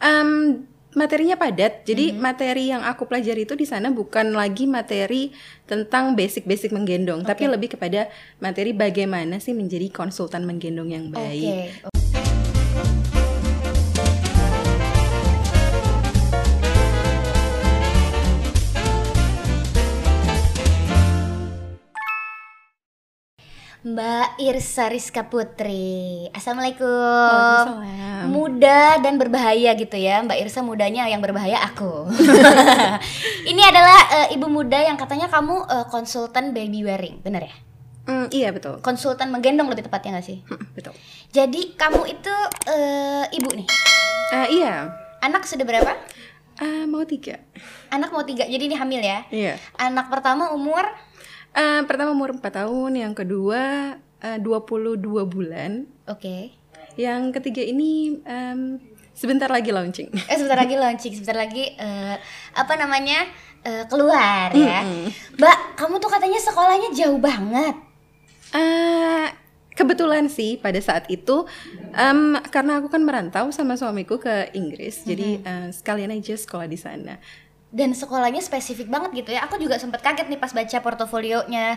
Um, materinya padat. Jadi materi yang aku pelajari itu di sana bukan lagi materi tentang basic-basic menggendong, tapi lebih kepada materi bagaimana sih menjadi konsultan menggendong yang baik. Mbak Irsa Rizka Putri. Assalamualaikum. Waalaikumsalam. Muda dan berbahaya gitu ya. Mbak Irsa mudanya yang berbahaya aku. Ini adalah eh, ibu muda yang katanya kamu eh, konsultan baby wearing, bener ya? Hmm, iya betul. Konsultan menggendong lebih tepatnya gak sih? Hmm, betul. Jadi kamu itu eh, ibu nih. Ah, iya. Anak sudah berapa? Ah, mau tiga. Anak mau tiga, jadi ini hamil ya? Iya. Anak pertama umur Ah, pertama umur 4 tahun, yang kedua ah, 22 bulan, Oke. yang ketiga ini em, sebentar lagi launching. Eh sebentar lagi launching, sebentar lagi eh, apa namanya eh, keluar ya. Mbak, kamu tuh katanya sekolahnya jauh banget. Ah, kebetulan sih pada saat itu em, karena aku kan merantau sama suamiku ke Inggris, jadi eh, sekalian aja sekolah di sana. Dan sekolahnya spesifik banget gitu ya. Aku juga sempat kaget nih pas baca portofolionya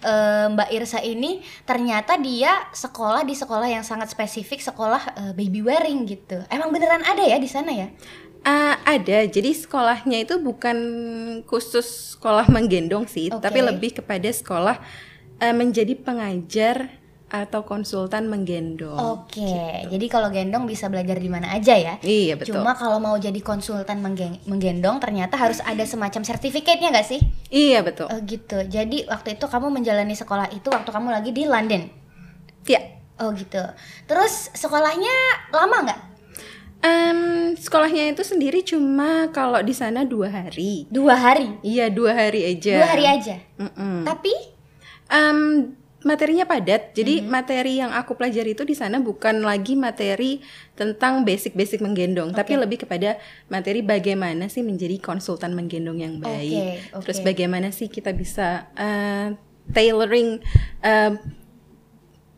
eh, Mbak Irsa ini. Ternyata dia sekolah di sekolah yang sangat spesifik, sekolah eh, baby wearing gitu. Emang beneran ada ya di sana ya? Ah, ada, jadi sekolahnya itu bukan khusus sekolah menggendong sih, Oke. tapi lebih kepada sekolah eh, menjadi pengajar atau konsultan menggendong. Oke, jadi kalau gendong bisa belajar di mana aja ya. Iya betul. Cuma kalau mau jadi konsultan menggen- menggendong ternyata harus ada semacam sertifikatnya nggak sih? Iya betul. Oh gitu. Jadi waktu itu kamu menjalani sekolah itu waktu kamu lagi di London. Iya. Oh gitu. Terus sekolahnya lama nggak? Em, sekolahnya itu sendiri cuma kalau di sana dua hari. Dua hari. Iya dua hari aja. Dua hari aja. Mm-mm. Tapi Em, materinya padat. Jadi Mm-hmm. materi yang aku pelajari itu di sana bukan lagi materi tentang basic-basic menggendong, tapi lebih kepada materi bagaimana sih menjadi konsultan menggendong yang baik. Oke, Terus oke. bagaimana sih kita bisa eh, tailoring eh,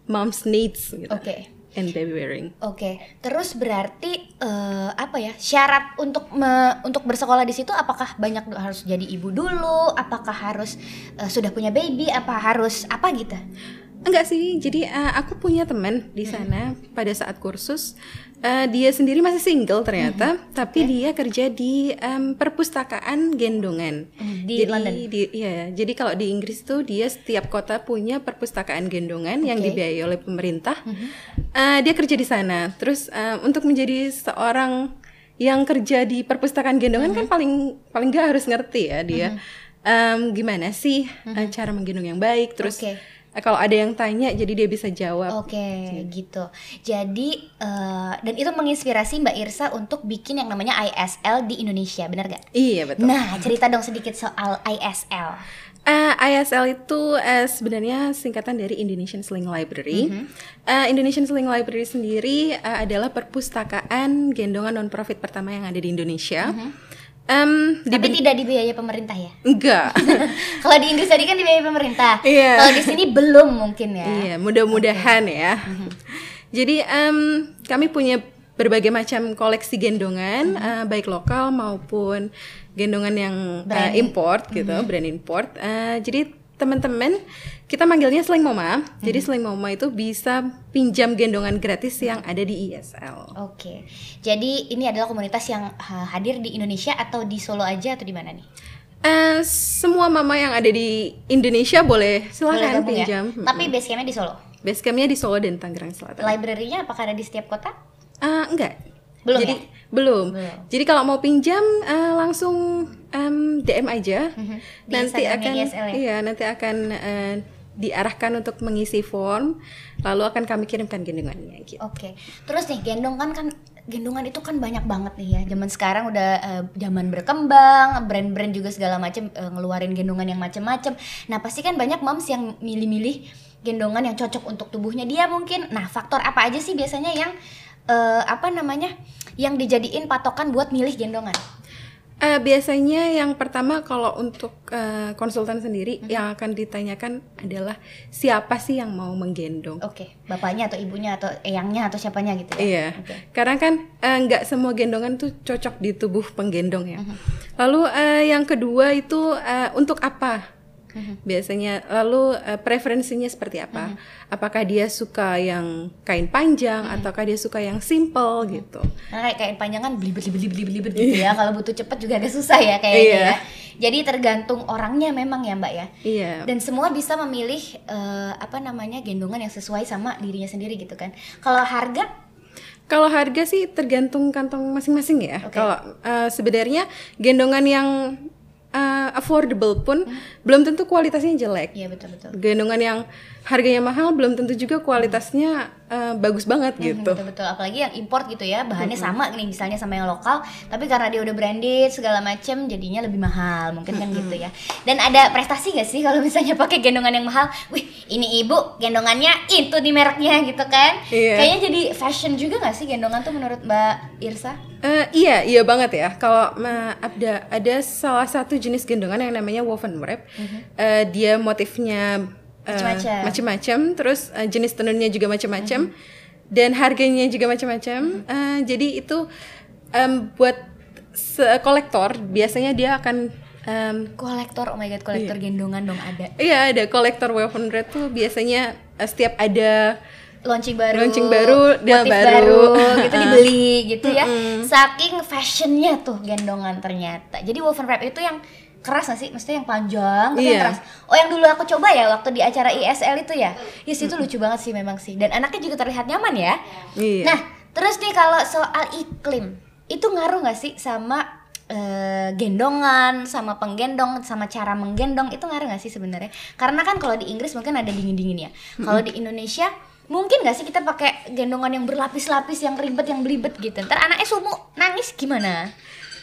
mom's needs gitu. oke. And baby wearing. Oke. Terus berarti eh, apa ya? Syarat untuk me- untuk bersekolah di situ apakah banyak harus jadi ibu dulu? Apakah harus eh, sudah punya baby? Apa harus apa gitu? Enggak sih, jadi eh, aku punya teman di sana pada saat kursus. Eh, dia sendiri masih single ternyata, tapi dia kerja di em, perpustakaan gendongan Di jadi, London. di- iya, jadi kalau di Inggris tuh dia setiap kota punya perpustakaan gendongan yang Oke. dibiayai oleh pemerintah. Eh, dia kerja di sana. Terus eh, untuk menjadi seorang yang kerja di perpustakaan gendongan kan paling paling nggak harus ngerti ya dia em, gimana sih eh, cara menggendong yang baik. Terus Oke. Eh, kalau ada yang tanya jadi dia bisa jawab Oke, gitu. Jadi eh, dan itu menginspirasi Mbak Irsa untuk bikin yang namanya ISL di Indonesia, benar gak? iya betul Nah, cerita dong sedikit soal ISL. Eh, ISL itu eh, sebenarnya singkatan dari Indonesian Sling Library. Eh, Indonesian Sling Library sendiri eh, adalah perpustakaan gendongan non profit pertama yang ada di Indonesia. Em, di Tapi tidak dibiayai pemerintah ya. enggak. Kalau di Inggris tadi kan dibiayai pemerintah. Iya. Kalau di sini belum mungkin ya. Iya, mudah-mudahan ya. Jadi em, kami punya berbagai macam koleksi gendongan, eh, baik lokal maupun gendongan yang Brand. import gitu, brand import. Eh, jadi teman-teman kita manggilnya Sling Mama. Jadi Sling Mama itu bisa pinjam gendongan gratis yang ada di ISL. Oke. Jadi ini adalah komunitas yang ha- hadir di Indonesia atau di Solo aja atau di mana nih? Eh, semua mama yang ada di Indonesia boleh gabung ya? pinjam. Tapi base campnya di Solo. Base campnya di Solo dan Tangerang Selatan. Library-nya apakah ada di setiap kota? Ah, enggak. Belum Jadi ya? Belum. Belum. Jadi kalau mau pinjam eh, langsung em, DM aja. Mhm. Di Nanti akan ISL ya? iya, nanti akan eh, diarahkan untuk mengisi form, lalu akan kami kirimkan gendongannya gitu. Oke. Terus nih gendongan kan gendongan itu kan banyak banget nih ya. Zaman sekarang udah eh, zaman berkembang, brand-brand juga segala macam eh, ngeluarin gendongan yang macam-macam. Nah, pasti kan banyak moms yang milih-milih gendongan yang cocok untuk tubuhnya dia mungkin. Nah, faktor apa aja sih biasanya yang eh, apa namanya? yang dijadiin patokan buat milih gendongan? Uh, biasanya yang pertama kalau untuk uh, konsultan sendiri hmm. yang akan ditanyakan adalah siapa sih yang mau menggendong? Oke, okay. bapaknya atau ibunya atau eyangnya atau siapanya gitu ya? Iya, okay. karena kan uh, nggak semua gendongan tuh cocok di tubuh penggendong ya. Hmm. Lalu uh, yang kedua itu uh, untuk apa? Hmm Biasanya lalu uh, preferensinya seperti apa? hmm Apakah dia suka yang kain panjang hmm ataukah dia suka yang simple hmm gitu? Nah, kayak kain panjang kan beli beli beli beli beli gitu ya. Kalau butuh cepet juga agak susah ya kayaknya yeah. ya. Jadi tergantung orangnya memang ya Mbak ya. Iya. Yeah. Dan semua bisa memilih uh, apa namanya gendongan yang sesuai sama dirinya sendiri gitu kan. Kalau harga kalau harga sih tergantung kantong masing-masing ya. Okay. Kalau uh, sebenarnya gendongan yang uh, affordable pun hmm. belum tentu kualitasnya jelek. Iya betul betul. Gendongan yang harganya mahal belum tentu juga kualitasnya uh, bagus banget hmm, gitu. Betul betul. Apalagi yang import gitu ya bahannya hmm. sama nih misalnya sama yang lokal, tapi karena dia udah branded segala macem jadinya lebih mahal mungkin kan hmm. gitu ya. Dan ada prestasi gak sih kalau misalnya pakai gendongan yang mahal? Wih ini ibu gendongannya itu di mereknya gitu kan? Iya. Kayaknya jadi fashion juga gak sih gendongan tuh menurut Mbak Irsa? Uh, iya iya banget ya. Kalau ada ada salah satu jenis gendongan yang namanya woven wrap, uh -huh. uh, dia motifnya uh, macam-macam terus uh, jenis tenunnya juga macam-macam mm-hmm. dan harganya juga macam-macam mm-hmm. uh, jadi itu um, buat kolektor biasanya dia akan um, kolektor oh my god kolektor iya. gendongan dong ada iya ada kolektor woven red tuh biasanya uh, setiap ada launching baru, launching baru, dia baru, baru gitu dibeli gitu ya. Saking fashionnya tuh gendongan ternyata. Jadi woven wrap itu yang keras gak sih? Maksudnya yang panjang tapi yeah. yang keras. Oh yang dulu aku coba ya waktu di acara ISL itu ya. Yes itu lucu banget sih memang sih. Dan anaknya juga terlihat nyaman ya. Yeah. Nah terus nih kalau soal iklim itu ngaruh gak sih sama uh, gendongan, sama penggendong, sama cara menggendong itu ngaruh gak sih sebenarnya? Karena kan kalau di Inggris mungkin ada dingin dingin ya. Kalau di Indonesia mungkin gak sih kita pakai gendongan yang berlapis-lapis yang ribet yang belibet gitu ntar anaknya sumu nangis gimana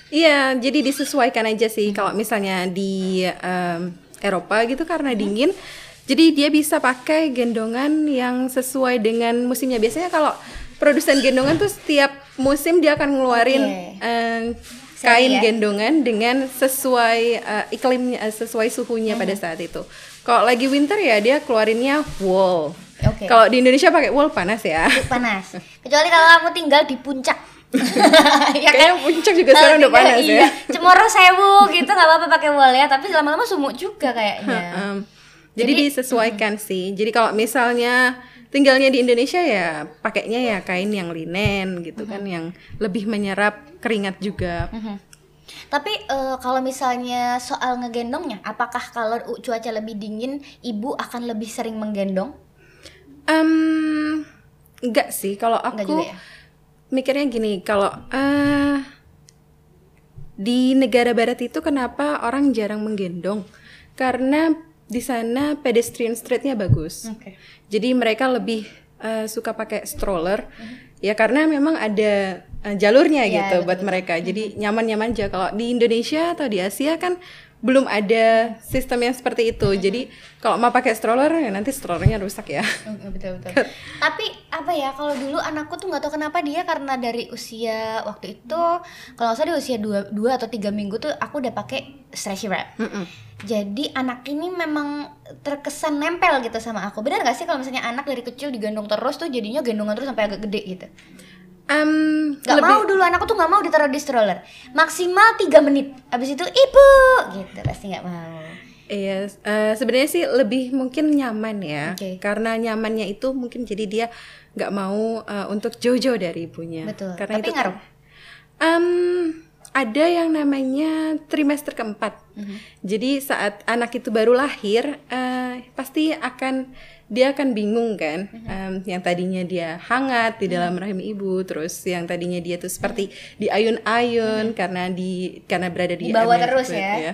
Iya, jadi disesuaikan aja sih. Kalau misalnya di um, Eropa gitu karena hmm. dingin, jadi dia bisa pakai gendongan yang sesuai dengan musimnya. Biasanya kalau produsen gendongan tuh setiap musim dia akan ngeluarin okay. um, kain ya? gendongan dengan sesuai uh, iklimnya, uh, sesuai suhunya hmm. pada saat itu. Kalau lagi winter ya dia keluarinnya wool. Okay. Kalau di Indonesia pakai wool panas ya. Panas. Kecuali kalau kamu tinggal di puncak ya kan puncak juga sekarang udah panas iya. ya cemoro sewu gitu nggak apa-apa pakai wol ya tapi lama-lama sumuk juga kayaknya um, jadi, jadi disesuaikan hmm. sih jadi kalau misalnya tinggalnya di Indonesia ya pakainya ya kain yang linen gitu kan yang lebih menyerap keringat juga Tapi uh, kalau misalnya soal ngegendongnya, apakah kalau cuaca lebih dingin, ibu akan lebih sering menggendong? Um, enggak sih, kalau aku ya? Mikirnya gini kalau uh, di negara barat itu kenapa orang jarang menggendong? Karena di sana pedestrian streetnya bagus. Okay. jadi mereka lebih uh, suka pakai stroller. Uh -huh. ya karena memang ada uh, jalurnya ya, gitu betul, buat mereka. Jadi nyaman-nyaman aja. Kalau di Indonesia atau di Asia kan belum ada sistem yang seperti itu. Jadi kalau mau pakai stroller ya nanti strollernya rusak ya. Betul betul. Tapi apa ya kalau dulu anakku tuh nggak tahu kenapa dia karena dari usia waktu itu kalau salah di usia dua, dua atau tiga minggu tuh aku udah pakai stretchy wrap. Mm -mm. Jadi anak ini memang terkesan nempel gitu sama aku. Benar gak sih kalau misalnya anak dari kecil digendong terus tuh jadinya gendongan terus sampai agak gede gitu? Um, gak lebih... mau dulu anakku tuh gak mau ditaruh di stroller maksimal tiga menit abis itu ibu gitu pasti gak mau Iya, uh, sebenarnya sih lebih mungkin nyaman ya, okay. karena nyamannya itu mungkin jadi dia nggak mau uh, untuk jauh-jauh dari ibunya. Betul. Karena Tapi itu ngaruh. Um, ada yang namanya trimester keempat. Mm -hmm. Jadi saat anak itu baru lahir, uh, pasti akan dia akan bingung kan um, yang tadinya dia hangat di dalam rahim ibu terus yang tadinya dia tuh seperti diayun-ayun mm -hmm. karena di karena berada di bawah terus ya, ya.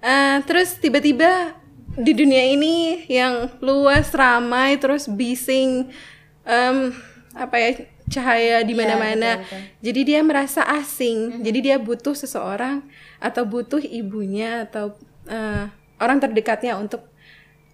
Uh, terus tiba-tiba di dunia ini yang luas ramai terus bising um, apa ya cahaya di iya, mana-mana. Ya, jadi dia merasa asing. Mm -hmm. Jadi dia butuh seseorang atau butuh ibunya atau uh, orang terdekatnya untuk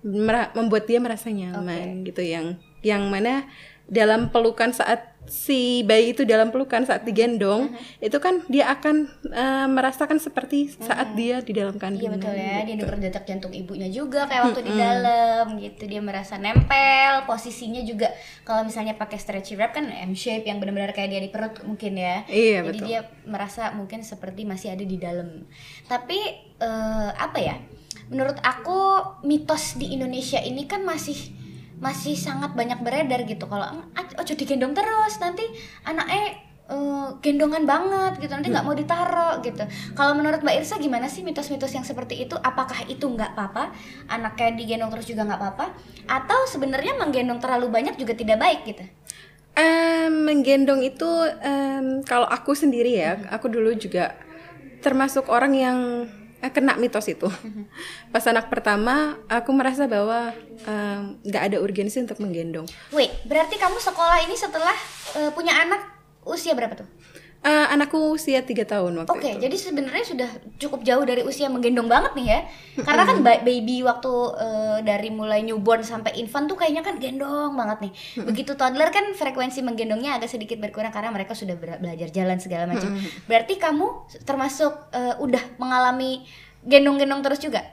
membuat dia merasa nyaman okay. gitu yang yang mana dalam pelukan saat si bayi itu dalam pelukan saat digendong Mm-hmm. itu kan dia akan eh, merasakan seperti saat dia di dalam. Iya kandungan. betul ya, dia denger detak jantung ibunya juga kayak waktu di dalam gitu. Dia merasa nempel, posisinya juga kalau misalnya pakai stretchy wrap kan M shape yang benar-benar kayak dia di perut mungkin ya. Iya, Jadi betul. dia merasa mungkin seperti masih ada di dalam. Tapi eh, apa ya? Menurut aku mitos di Indonesia ini kan masih masih sangat banyak beredar gitu. Kalau "Ah, ojo digendong terus nanti anaknya eh, gendongan banget gitu nanti nggak mau ditaro gitu. Kalau menurut Mbak Irsa gimana sih mitos-mitos yang seperti itu? Apakah itu nggak apa-apa? Anaknya digendong terus juga nggak apa-apa? Atau sebenarnya menggendong terlalu banyak juga tidak baik gitu? Em, menggendong itu em, kalau aku sendiri ya, aku dulu juga termasuk orang yang kena mitos itu. Pas anak pertama, aku merasa bahwa nggak ada urgensi untuk menggendong. Wait, berarti kamu sekolah ini setelah eh, punya anak usia berapa tuh? Eh, anakku usia tiga tahun waktu Oke, itu. jadi sebenarnya sudah cukup jauh dari usia menggendong banget nih ya. Karena kan ba- baby waktu eh, dari mulai newborn sampai infant tuh kayaknya kan gendong banget nih. Begitu toddler kan frekuensi menggendongnya agak sedikit berkurang karena mereka sudah belajar jalan segala macam. Berarti kamu termasuk eh, udah mengalami gendong-gendong terus juga?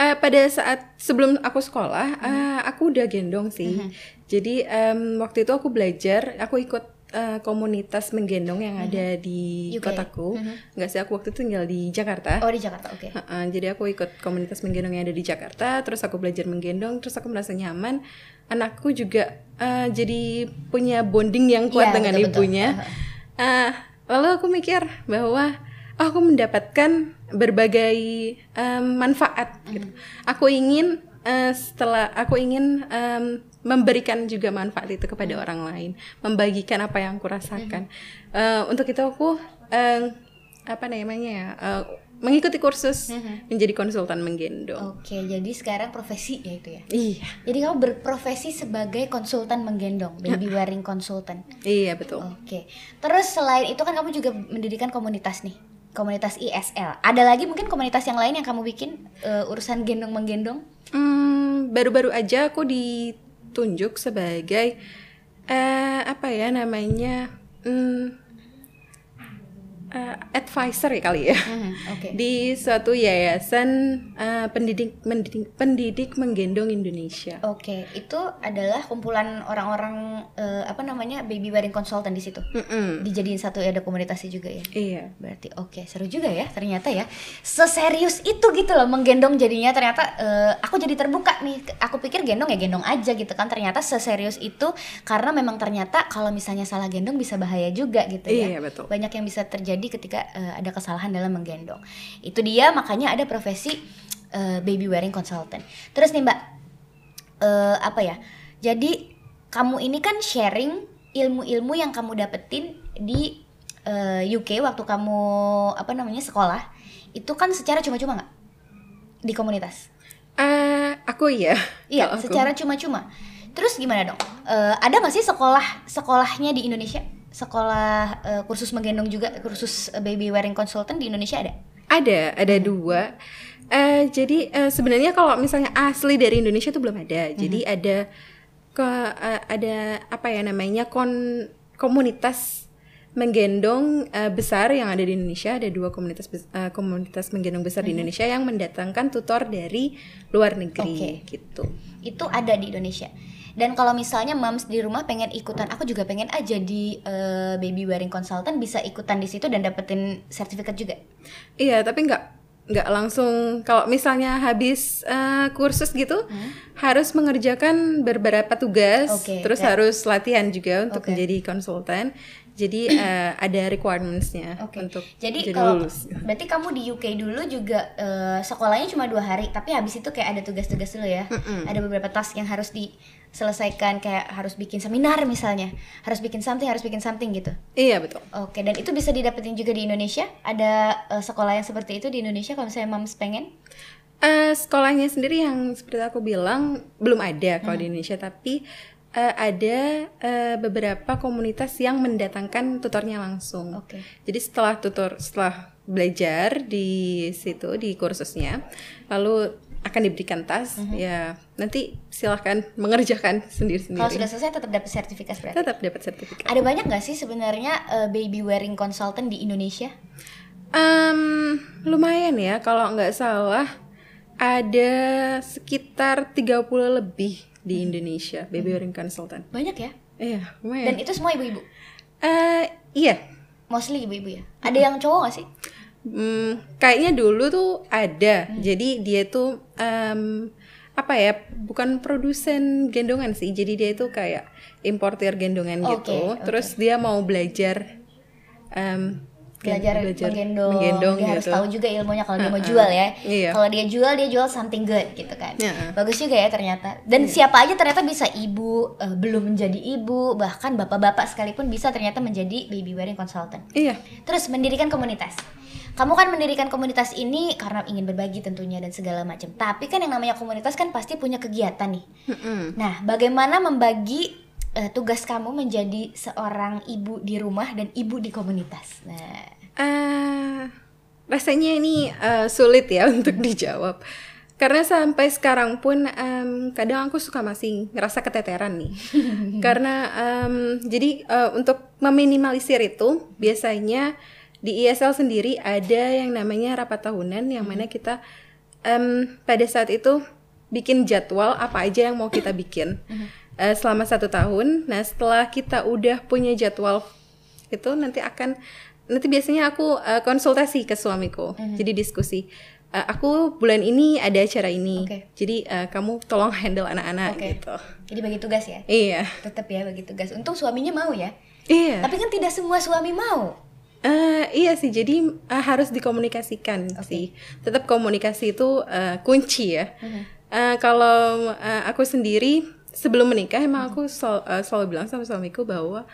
Eh, pada saat sebelum aku sekolah, eh, aku udah gendong sih. Jadi em, waktu itu aku belajar, aku ikut eh, komunitas menggendong yang ada di UK. kotaku. Nggak sih, aku waktu itu tinggal di Jakarta. Oh di Jakarta, oke. Heeh, jadi aku ikut komunitas menggendong yang ada di Jakarta, terus aku belajar menggendong, terus aku merasa nyaman. Anakku juga eh, jadi punya bonding yang kuat Iya, dengan betul-betul. ibunya. Eh, lalu aku mikir bahwa oh, aku mendapatkan berbagai em, manfaat. Gitu. Aku ingin eh, setelah aku ingin em, memberikan juga manfaat itu kepada orang lain, membagikan apa yang aku rasakan. Eh, untuk itu aku eh, apa namanya ya eh, mengikuti kursus menjadi konsultan menggendong. Oke, jadi sekarang profesi ya itu ya. Iya, Jadi kamu berprofesi sebagai konsultan menggendong, baby wearing consultant. iya betul. Oke. Terus selain itu kan kamu juga mendirikan komunitas nih. Komunitas ISL. Ada lagi mungkin komunitas yang lain yang kamu bikin eh, urusan gendong menggendong? Hmm, baru-baru aja aku ditunjuk sebagai eh apa ya namanya hmm, eh, advisor ya kali ya Oke. di suatu yayasan eh, pendidik mendidik pendidik menggendong Indonesia. Oke, itu adalah kumpulan orang-orang eh, apa namanya baby wearing consultant di situ. Mm-mm. Dijadiin satu ya ada komunitasnya juga ya. Iya. Berarti oke, seru juga ya ternyata ya. Seserius itu gitu loh menggendong jadinya ternyata eh, aku jadi terbuka nih. Aku pikir gendong ya gendong aja gitu kan. Ternyata seserius itu karena memang ternyata kalau misalnya salah gendong bisa bahaya juga gitu ya. Iya, betul. Banyak yang bisa terjadi ketika eh, ada kesalahan dalam menggendong. Itu dia makanya ada profesi eh, baby wearing consultant. Terus nih Mbak eh, apa ya? Jadi kamu ini kan sharing ilmu-ilmu yang kamu dapetin di eh, UK waktu kamu apa namanya sekolah itu kan secara cuma-cuma nggak di komunitas? Eh, aku iya. Iya, secara cuma-cuma. Terus gimana dong? Eh, ada nggak sih sekolah sekolahnya di Indonesia? Sekolah eh, kursus menggendong juga kursus eh, baby wearing consultant di Indonesia ada? Ada, ada dua. Eh, jadi eh, sebenarnya kalau misalnya asli dari Indonesia itu belum ada. Jadi ada ke eh, ada apa ya namanya kon komunitas menggendong eh, besar yang ada di Indonesia. Ada dua komunitas eh, komunitas menggendong besar di Indonesia yang mendatangkan tutor dari luar negeri gitu. Itu ada di Indonesia. Dan kalau misalnya moms di rumah pengen ikutan, aku juga pengen aja di eh, baby wearing consultant bisa ikutan di situ dan dapetin sertifikat juga. Iya, tapi nggak nggak langsung kalau misalnya habis eh, kursus gitu harus mengerjakan beberapa tugas, Oke, terus harus latihan juga untuk Oke. menjadi konsultan. Jadi eh, ada requirements-nya Oke. untuk Jadi jadi kalau lulus. berarti kamu di UK dulu juga eh, sekolahnya cuma dua hari, tapi habis itu kayak ada tugas-tugas dulu ya. Ada beberapa task yang harus diselesaikan kayak harus bikin seminar misalnya, harus bikin something, harus bikin something gitu. Iya betul. Oke, dan itu bisa didapetin juga di Indonesia? Ada eh, sekolah yang seperti itu di Indonesia kalau misalnya moms pengen? Eh, sekolahnya sendiri yang seperti aku bilang belum ada kalau Hmm. di Indonesia, tapi eh, ada eh, beberapa komunitas yang mendatangkan tutornya langsung. Oke. Jadi setelah tutor setelah belajar di situ di kursusnya, lalu akan diberikan tas ya nanti silahkan mengerjakan sendiri sendiri Kalau sudah selesai tetap dapat sertifikat berarti. tetap dapat sertifikat Ada banyak nggak sih sebenarnya eh, baby wearing consultant di Indonesia? Em, lumayan ya kalau nggak salah ada sekitar 30 lebih di Indonesia baby wearing consultant Banyak ya. iya Dan lumayan itu semua ibu-ibu. Eh, iya Mostly ibu-ibu ya. Ada yang cowok nggak sih? Hmm, kayaknya dulu tuh ada. Jadi dia tuh em, apa ya? Bukan produsen gendongan sih. Jadi dia itu kayak importir gendongan Oke, gitu. oke. Terus dia mau belajar em, Belajar, menggendong. menggendong dia harus gitu. tahu juga ilmunya kalau dia mau jual ya. Iya. Kalau dia jual dia jual something good gitu kan. Iya. Bagus juga ya ternyata. Dan siapa aja ternyata bisa ibu, eh, belum menjadi ibu, bahkan bapak-bapak sekalipun bisa ternyata menjadi baby wearing consultant. Iya. Terus mendirikan komunitas. Kamu kan mendirikan komunitas ini karena ingin berbagi tentunya dan segala macam. Tapi kan yang namanya komunitas kan pasti punya kegiatan nih. Mm-mm. Nah, bagaimana membagi eh, tugas kamu menjadi seorang ibu di rumah dan ibu di komunitas? Nah, Eh, rasanya ini eh, sulit ya untuk dijawab. Karena sampai sekarang pun em, kadang aku suka masih ngerasa keteteran nih. Karena em, jadi eh, untuk meminimalisir itu biasanya di ISL sendiri ada yang namanya rapat tahunan yang mana kita em, pada saat itu bikin jadwal apa aja yang mau kita bikin eh, selama satu tahun. Nah setelah kita udah punya jadwal itu nanti akan nanti biasanya aku eh, konsultasi ke suamiku jadi diskusi Eh, aku bulan ini ada acara ini Oke. jadi eh, kamu tolong handle anak-anak Oke. gitu jadi bagi tugas ya. iya Tetap ya bagi tugas. Untung suaminya mau ya. iya Tapi kan tidak semua suami mau. Eh, iya sih jadi eh, harus dikomunikasikan sih tetap komunikasi itu eh, kunci ya Eh, kalau eh, aku sendiri sebelum menikah emang aku sel- eh, selalu bilang sama suamiku bahwa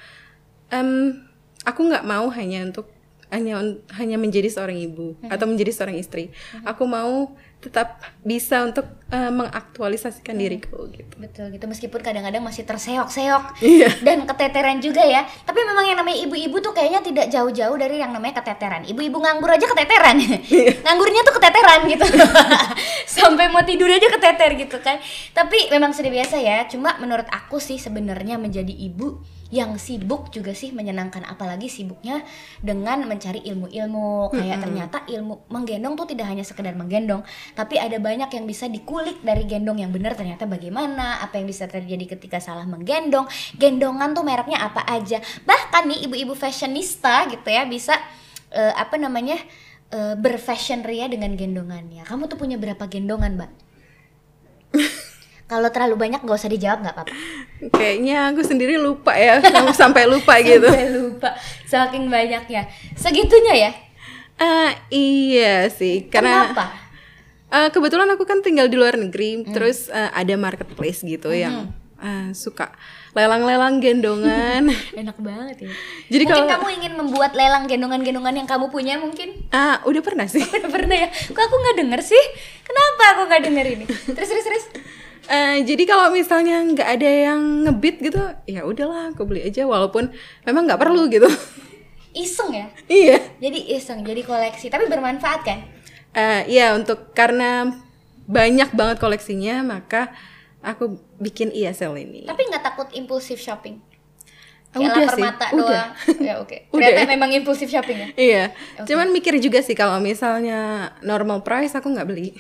em, aku nggak mau hanya untuk hanya hanya menjadi seorang ibu atau menjadi seorang istri. Aku mau tetap bisa untuk eh, mengaktualisasikan diriku gitu Betul gitu meskipun kadang-kadang masih terseok-seok Iya. dan keteteran juga ya. Tapi memang yang namanya ibu-ibu tuh kayaknya tidak jauh-jauh dari yang namanya keteteran. Ibu-ibu nganggur aja keteteran. Nganggurnya tuh keteteran gitu. Sampai mau tidur aja keteter gitu kan. Tapi memang sudah biasa ya. Cuma menurut aku sih sebenarnya menjadi ibu yang sibuk juga sih menyenangkan apalagi sibuknya dengan mencari ilmu-ilmu. Kayak ternyata ilmu menggendong tuh tidak hanya sekedar menggendong tapi ada banyak yang bisa dikulik dari gendong yang benar ternyata bagaimana apa yang bisa terjadi ketika salah menggendong gendongan tuh mereknya apa aja. Bahkan nih ibu-ibu fashionista gitu ya bisa eh, apa namanya eh, berfashion ria dengan gendongannya. Kamu tuh punya berapa gendongan mbak kalau terlalu banyak nggak usah dijawab nggak apa-apa. Kayaknya aku sendiri lupa ya sampai lupa gitu. Sampai lupa saking banyaknya. Segitunya ya? Ah, iya sih karena kenapa? Eh, kebetulan aku kan tinggal di luar negeri, terus eh, ada marketplace gitu yang eh, suka lelang-lelang gendongan. enak banget ya. Jadi mungkin kalau kamu ingin membuat lelang gendongan-gendongan yang kamu punya mungkin? Ah udah pernah sih. Udah pernah ya? Kok aku nggak denger sih? Kenapa aku nggak denger ini? Terus terus terus Eh, jadi kalau misalnya nggak ada yang ngebit gitu, ya udahlah aku beli aja walaupun memang nggak perlu gitu. iseng ya iya. jadi iseng jadi koleksi tapi bermanfaat kan Eh, iya untuk karena banyak banget koleksinya maka aku bikin ISL ini. tapi nggak takut impulsif shopping Ah, Kayak udah lapar sih, mata udah. doang ya oke Udah ternyata ya? memang impulsif shopping ya Iya. Cuman mikir juga sih kalau misalnya normal price aku nggak beli.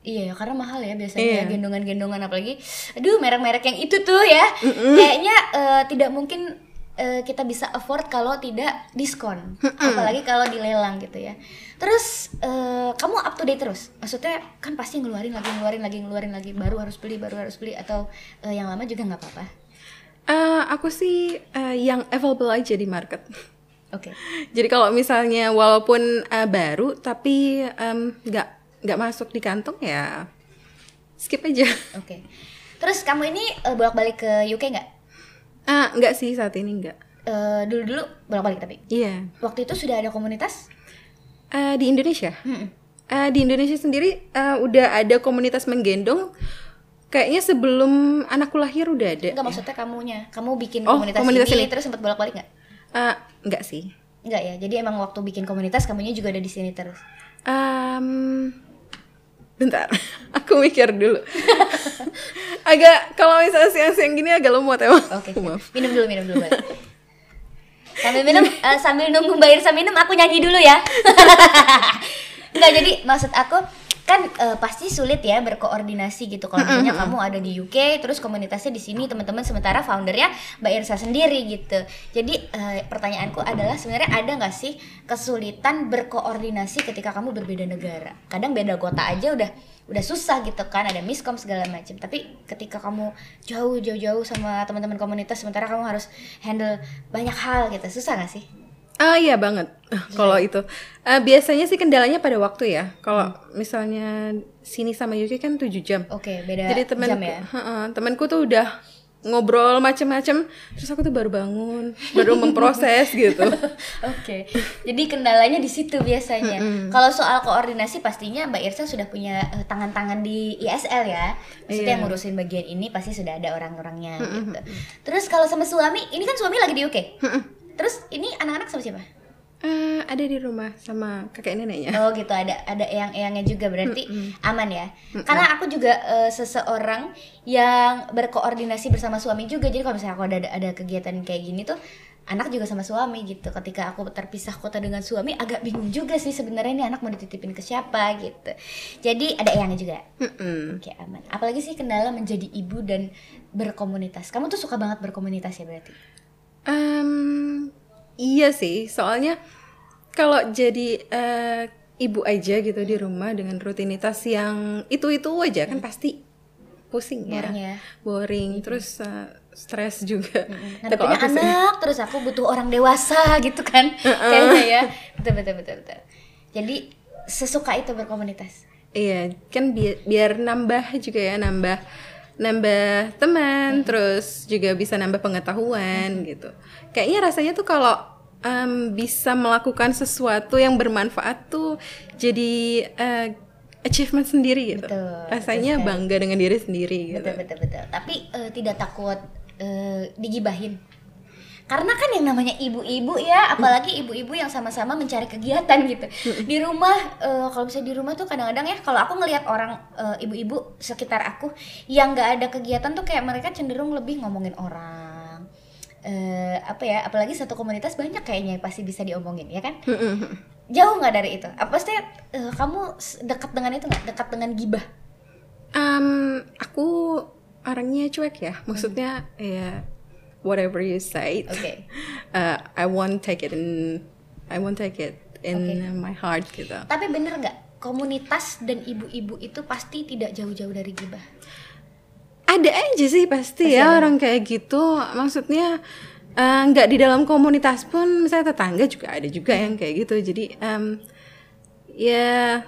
Iya, karena mahal ya biasanya Iya. gendongan-gendongan apalagi. Aduh, merek-merek yang itu tuh ya. Kayaknya eh, tidak mungkin eh, kita bisa afford kalau tidak diskon. Apalagi kalau dilelang gitu ya. Terus eh, kamu up to date terus. Maksudnya kan pasti ngeluarin lagi, ngeluarin lagi, ngeluarin lagi. Baru harus beli, baru harus beli atau eh, yang lama juga nggak apa-apa. Eh, aku sih eh, yang available aja di market. Oke. Jadi kalau misalnya walaupun eh, baru tapi nggak nggak masuk di kantong ya skip aja. Oke. Terus kamu ini eh, bolak-balik ke UK nggak? Ah nggak sih saat ini nggak. Eh, dulu-dulu bolak-balik tapi. Iya. Waktu itu sudah ada komunitas? Eh, di Indonesia. Mm-mm. Eh, di Indonesia sendiri eh, udah ada komunitas menggendong. Kayaknya sebelum anakku lahir udah ada. Enggak maksudnya kamunya. Kamu bikin Oh, komunitas, komunitas ini, ini. terus sempat bolak-balik nggak? Eh, nggak sih. Enggak ya. Jadi emang waktu bikin komunitas kamunya juga ada di sini terus. Em, bentar aku mikir dulu agak kalau misalnya siang-siang gini agak lemot emang Oke, siap. minum dulu, minum dulu. Sambil minum, eh, sambil nunggu Mbak Irsa minum, aku nyanyi dulu ya. Enggak, jadi maksud aku kan eh, pasti sulit ya berkoordinasi gitu. Kalau misalnya kamu ada di UK terus komunitasnya di sini teman-teman sementara foundernya Mbak Irsa sendiri gitu. Jadi eh, pertanyaanku adalah sebenarnya ada nggak sih kesulitan berkoordinasi ketika kamu berbeda negara? Kadang beda kota aja udah udah susah gitu kan ada miskom segala macam tapi ketika kamu jauh jauh jauh sama teman-teman komunitas sementara kamu harus handle banyak hal gitu susah nggak sih Ah iya banget kalau itu. Eh, biasanya sih kendalanya pada waktu ya. Kalau Hmm. misalnya sini sama UK kan 7 jam. oke beda Jadi temen jam ya temanku tuh udah ngobrol macem-macem terus aku tuh baru bangun, baru memproses gitu. Oke, jadi kendalanya di situ biasanya. Kalau soal koordinasi pastinya Mbak Irsa sudah punya eh, tangan-tangan di ISL ya. Maksudnya yang ngurusin bagian ini pasti sudah ada orang-orangnya gitu. Terus kalau sama suami, ini kan suami lagi di UK. Terus ini anak-anak sama siapa? Eh, ada di rumah sama kakek neneknya. Oh gitu, ada ada eyang-eyangnya juga berarti aman ya. Karena aku juga eh, seseorang yang berkoordinasi bersama suami juga. Jadi kalau misalnya aku ada ada kegiatan kayak gini tuh anak juga sama suami gitu. Ketika aku terpisah kota dengan suami agak bingung juga sih sebenarnya ini anak mau dititipin ke siapa gitu. Jadi ada eyangnya juga. Mm-mm. Oke aman. Apalagi sih kendala menjadi ibu dan berkomunitas. Kamu tuh suka banget berkomunitas ya berarti? Em, iya sih, soalnya kalau jadi eh, ibu aja gitu di rumah dengan rutinitas yang itu-itu aja kan pasti pusing ya, Boring ya. boring, terus eh, stres juga. Nah, Tapi kalau punya anak terus aku butuh orang dewasa gitu kan kayaknya ya. Betul betul betul betul. Jadi sesuka itu berkomunitas. Iya, kan bi- biar nambah juga ya, nambah nambah teman, terus juga bisa nambah pengetahuan gitu. Kayaknya rasanya tuh kalau em, bisa melakukan sesuatu yang bermanfaat tuh jadi eh, achievement sendiri gitu. Betul, rasanya bangga dengan diri sendiri gitu. betul betul betul tapi eh, tidak takut eh, digibahin karena kan yang namanya ibu-ibu ya apalagi ibu-ibu yang sama-sama mencari kegiatan gitu. Di rumah eh, kalau misalnya di rumah tuh kadang-kadang ya kalau aku ngelihat orang eh, ibu-ibu sekitar aku yang nggak ada kegiatan tuh kayak mereka cenderung lebih ngomongin orang. Eh apa ya apalagi satu komunitas banyak kayaknya pasti bisa diomongin ya kan? Jauh nggak dari itu. Apa sih eh, kamu dekat dengan itu nggak? Dekat dengan gibah? Em, aku orangnya cuek ya, maksudnya ya whatever you say, Oke. uh, I won't take it in, I won't take it in my heart gitu. Tapi bener nggak komunitas dan ibu-ibu itu pasti tidak jauh-jauh dari gibah. Ada aja sih pasti, ya orang kayak gitu. Maksudnya eh, nggak di dalam komunitas pun, misalnya tetangga juga ada juga yang kayak gitu. Jadi em, ya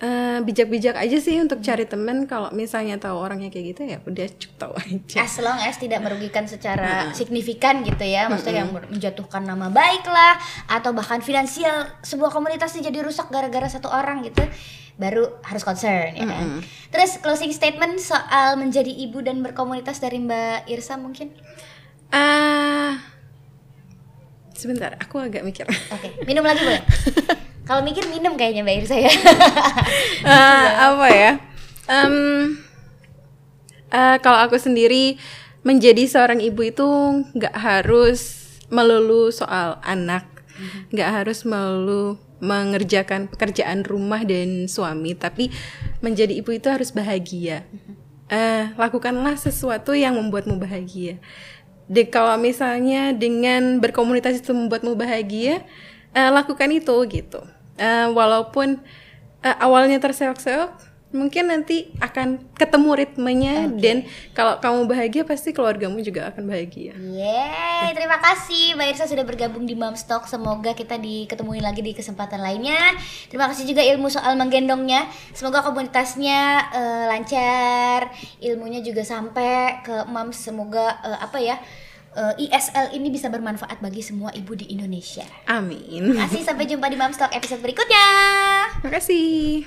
eh, bijak-bijak aja sih untuk cari temen. Kalau misalnya tahu orangnya kayak gitu ya udah cukup tahu aja. As long as tidak merugikan secara signifikan gitu ya, maksudnya yang menjatuhkan nama baik lah atau bahkan finansial sebuah komunitas jadi rusak gara-gara satu orang gitu, baru harus concern ya kan. Terus closing statement soal menjadi ibu dan berkomunitas dari Mbak Irsa mungkin? Ah, sebentar, aku agak mikir. Oke, minum lagi boleh? Kalau mikir minum kayaknya Mbak Irsa ya. Ah, apa ya? Em, eh, kalau aku sendiri menjadi seorang ibu itu nggak harus melulu soal anak, nggak harus melulu mengerjakan pekerjaan rumah dan suami, tapi menjadi ibu itu harus bahagia. Eh, lakukanlah sesuatu yang membuatmu bahagia. De, kalau misalnya dengan berkomunitas itu membuatmu bahagia, eh, lakukan itu gitu. Eh, walaupun eh, awalnya terseok-seok, mungkin nanti akan ketemu ritmenya dan kalau kamu bahagia pasti keluargamu juga akan bahagia. Yeay, terima kasih Mbak Irsa sudah bergabung di Mom Stock. Semoga kita diketemuin lagi di kesempatan lainnya. Terima kasih juga ilmu soal menggendongnya. Semoga komunitasnya eh, lancar, ilmunya juga sampai ke Mom. Semoga eh, apa ya eh, ISL ini bisa bermanfaat bagi semua ibu di Indonesia. Amin. Terima kasih sampai jumpa di Mom Stock episode berikutnya. Terima kasih.